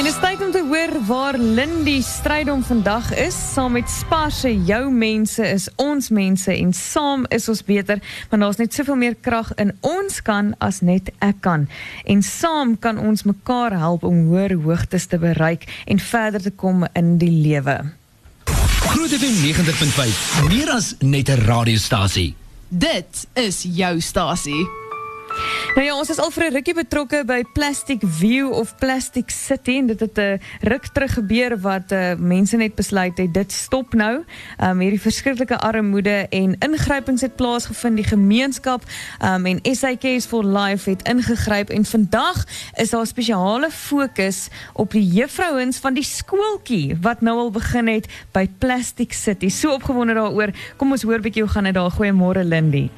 En is tyd om te hoor waar Lindy strydom vandag is. Saam met Sparse jou mense is ons mense en saam is ons beter, want daar's net soveel meer krag in ons kan as net ek kan. En saam kan ons mekaar help om hoër hoogtes te bereik en verder te kom in die lewe. Groot FM 90.5, meer as net 'n radiostasie. Dit is jou stasie. Nou ja, ons is al vir 'n rukkie betrokke by Plastic View of Plastic City en dit het 'n ruk terug gebeur wat uh, mense net besluit het dit stop nou. Um hierdie verskriklike armoede en ingrypings het plaasgevind die gemeenskap um en SAK's for Life het ingegryp en vandag is daar spesiale fokus op die juffrouens van die skooltjie wat nou al begin het by Plastic City. So opgewonde daaroor. Kom ons hoor bietjie hoe gaan dit daar. Goeiemôre Lindy.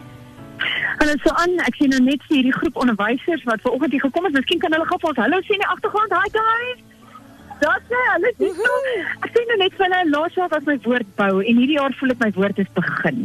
Hallo so aan, ek sien nou net vir hierdie groep onderwysers wat vanoggend hier gekom het. Miskien kan hulle gou vir ons hallo sê in die agtergrond. Hi guys. Dat hulle. Ek sien nou net vir hulle laas jaar was my woord bou en hierdie jaar voel ek my woord is begin.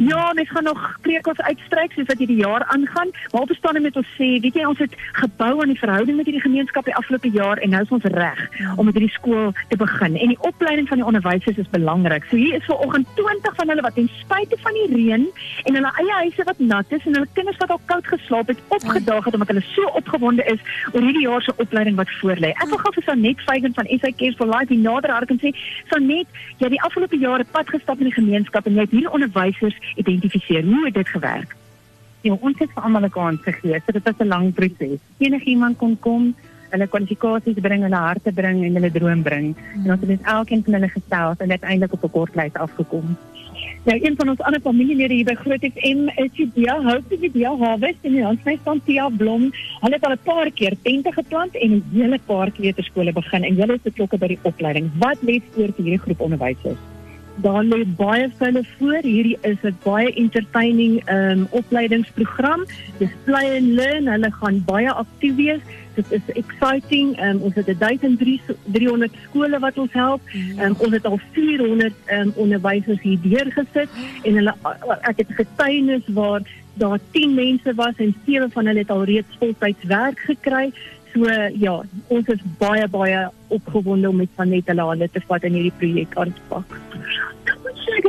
Ja, mens gaan nog preek ons uitstryk soos wat hierdie jaar aangaan, maar op met ons sê, weet jy ons het gebou aan die verhouding met hierdie gemeenskap die afgelope jaar en nou is ons reg om met hierdie skool te begin. En die opleiding van die onderwysers is belangrik. So hier is vanoggend 20 van hulle wat ten spyte van die reën en hulle eie huise wat nat is en hulle kinders wat al koud geslaap het, opgedaag het omdat hulle so opgewonde is oor hierdie jaar se opleiding wat voorlê. Ek wil gou vir Sanet Feigen van SA Cares for Life die nader haar kan sê, Sanet, jy het die afgelope jare pad gestap in die gemeenskap en jy het hierdie onderwysers identifiseer. Hoe het dit gewerk? Ja, ons het vir almal 'n kans gegee. So dit was 'n lang proses. Enigiemand kon kom, hulle kwalifikasies bring, hulle harte bring en hulle droom bring. En ons het net elkeen van hulle gestel en uiteindelik op 'n kort lys afgekom. Nou een van ons ander familielede hier by Groot FM is Judia, Hope Judia Harvest en die handmeister van Tia Blom. Hulle het al 'n paar keer tente geplant en 'n hele paar kleuterskole begin en hulle is betrokke by die opleiding. Wat lê voor vir hierdie groep onderwysers? Daar lê baie vir hulle voor. Hierdie is 'n baie entertaining um opleidingsprogram. Dis play and learn. Hulle gaan baie aktief wees. Dit is exciting. Um, ons het 1300 skole wat ons help. Um, ons het al 400 um, onderwysers hier deurgesit en hulle ek het getuienis waar daar 10 mense was en sewe van hulle het al reeds voltyds werk gekry. So ja, ons is baie baie opgewonde om met Vanet hulle hande te vat in hierdie projek aan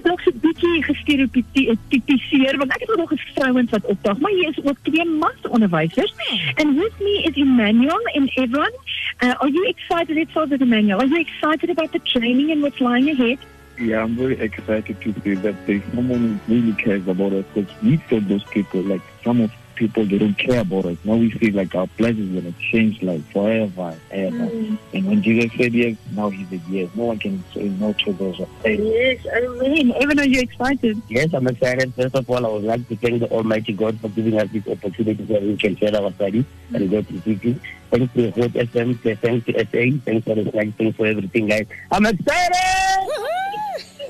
te pak. Ek het ook so 'n bietjie gestereotipiseer want ek het nog vrouens wat opdag, maar hier is ook twee mans onderwysers. And with me is Emmanuel and everyone. Uh, are you excited it's for the Emmanuel? Are you excited about the training and what's lying ahead? Yeah, I'm very excited to see that there's someone who really cares about us because we saw those people, like some of people, they don't care about us. Now we feel like our place is to change like forever and ever. Mm. And when Jesus said yes, now he said yes. No one can say no to those. Yes, I mean, even though you're excited. Yes, I'm excited. First of all, I would like to thank the Almighty God for giving us this opportunity so we can share our studies and go to teaching. Thanks to Hope FM, thanks to SA, thanks for the flag, thanks for everything, guys. I'm excited!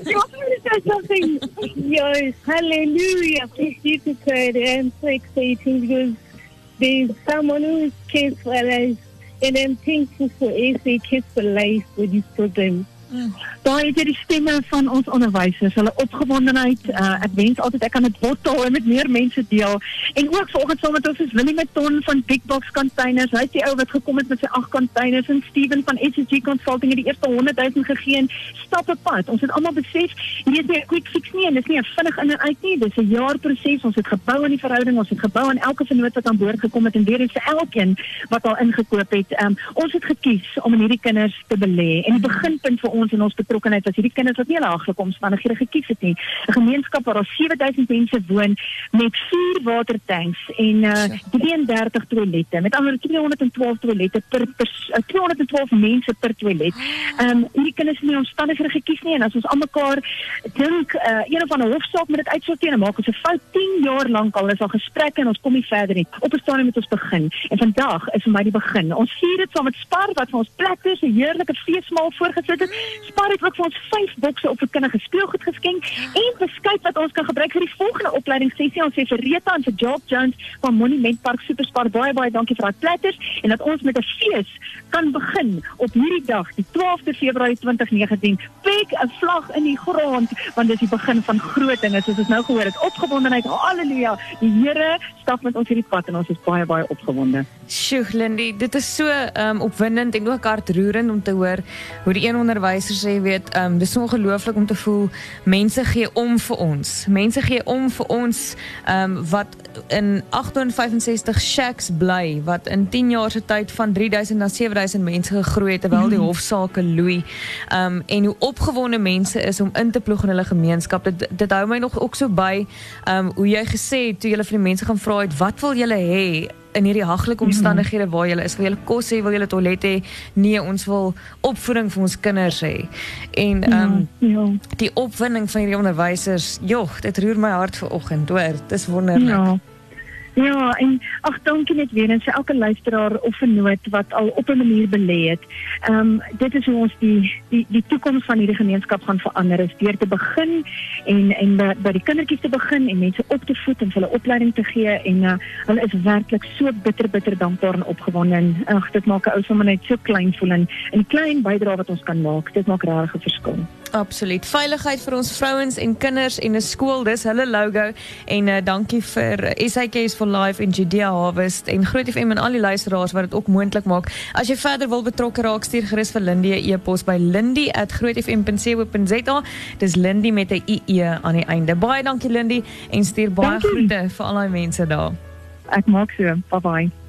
You to say something? Yes, hallelujah. Please be prepared. I'm so excited because there's someone who cares for us. And I'm thankful for SA Kids for Life for this program. Mm. Daai is die stemme van ons onderwysers, hulle opgewondenheid. Uh, ek wens altyd ek kan dit bottel en met meer mense deel. En ook vanoggend saam met ons is Willie Meton van Big Box Containers. Hy is die ou wat gekom het met sy ag containers en Steven van SSG Consulting het die eerste 100 000 gegee en pad. Ons het almal besef hierdie is nie quick fix nie en dis nie 'n vinnig in en uit nie. Dis 'n jaar proses. Ons het gebou aan die verhouding, ons het gebou aan elke vennoot wat aan boord gekom het en weer eens elkeen wat al ingekoop het. Um, ons het gekies om in hierdie kinders te belê. En die beginpunt vir ons en ons betrokkenheid was hierdie kinders wat nie hulle agterkomsvandighede gekies het nie. 'n Gemeenskap waar daar 7000 mense woon met vier watertanks en uh, 33 toilette. Met ander woorde 212 toilette per, per uh, 212 mense per toilet. Ehm um, hierdie kinders het nie omstandighede gekies nie en as ons almekaar dink uh, een of ander hofsaak met dit uitsorteer en maak ons 'n fout 10 jaar lank al is al gesprekke en ons kom nie verder nie. Op 'n stadium moet ons begin. En vandag is vir my die begin. Ons vier dit saam met Spar wat vir ons plek is, 'n heerlike feesmaal voorgesit het Spar het ook vir ons 5 bokse op kinderlike speelgoed geskenk en beskuit wat ons kan gebruik vir die volgende opleidingssessie. Ons sê vir Rita en vir Job Jones van Monument Park Superspar baie baie dankie vir daai platters en dat ons met 'n fees kan begin op hierdie dag, die 12de Februarie 2019. Pek 'n vlag in die grond want dit is die begin van groot dinge. Soos ons nou gehoor het, opgewondenheid. Halleluja. Die Here stap met ons hierdie pad en ons is baie baie opgewonde. Sjoe, Lindy, dit is so um opwindend en ook hartroerend om te hoor hoe die een onderwyser sê, weet, um dis so ongelooflik om te voel mense gee om vir ons. Mense gee om vir ons um wat in 865 shacks bly wat in 10 jaar se tyd van 3000 na 7000 mense gegroei het terwyl die hofsaake loei. Um en hoe opgewonde mense is om in te ploeg in hulle gemeenskap. Dit dit hou my nog ook so by um hoe jy gesê het toe jy vir die mense gaan vra het wat wil julle hê in hierdie haglike omstandighede waar julle is, wil julle kos hê, wil julle toilet hê? Nee, ons wil opvoeding vir ons kinders hê. En um Ja. die opwinding van hierdie onderwysers, joh, dit roer my hart vanoggend, hoor. Dis wonderlik. Ja. Ja, en ag dankie net weer eens vir elke luisteraar of vernoot wat al op 'n manier belê. Ehm dit is hoe ons die die die toekoms van hierdie gemeenskap gaan verander is deur te begin en en by, by die te begin en mense op te voed en hulle opleiding te gee en uh, hulle is werklik so bitter bitter dankbaar en opgewonde en ag dit maak 'n ou sommer net so klein voel en 'n klein bydrae wat ons kan maak. Dit maak regtig 'n verskil. Absoluut. Veiligheid vir ons vrouens en kinders en 'n skool, dis hulle logo. En uh, dankie vir SAK's for Life en Judea Harvest en Groot FM en al die luisteraars wat dit ook moontlik maak. As jy verder wil betrokke raak, stuur gerus vir Lindy 'n e-pos by lindy@grootfm.co.za. Dis Lindy met 'n IE aan die einde. Baie dankie Lindy en stuur baie Dankie. groete vir al daai mense daar. Ek maak so. Bye bye.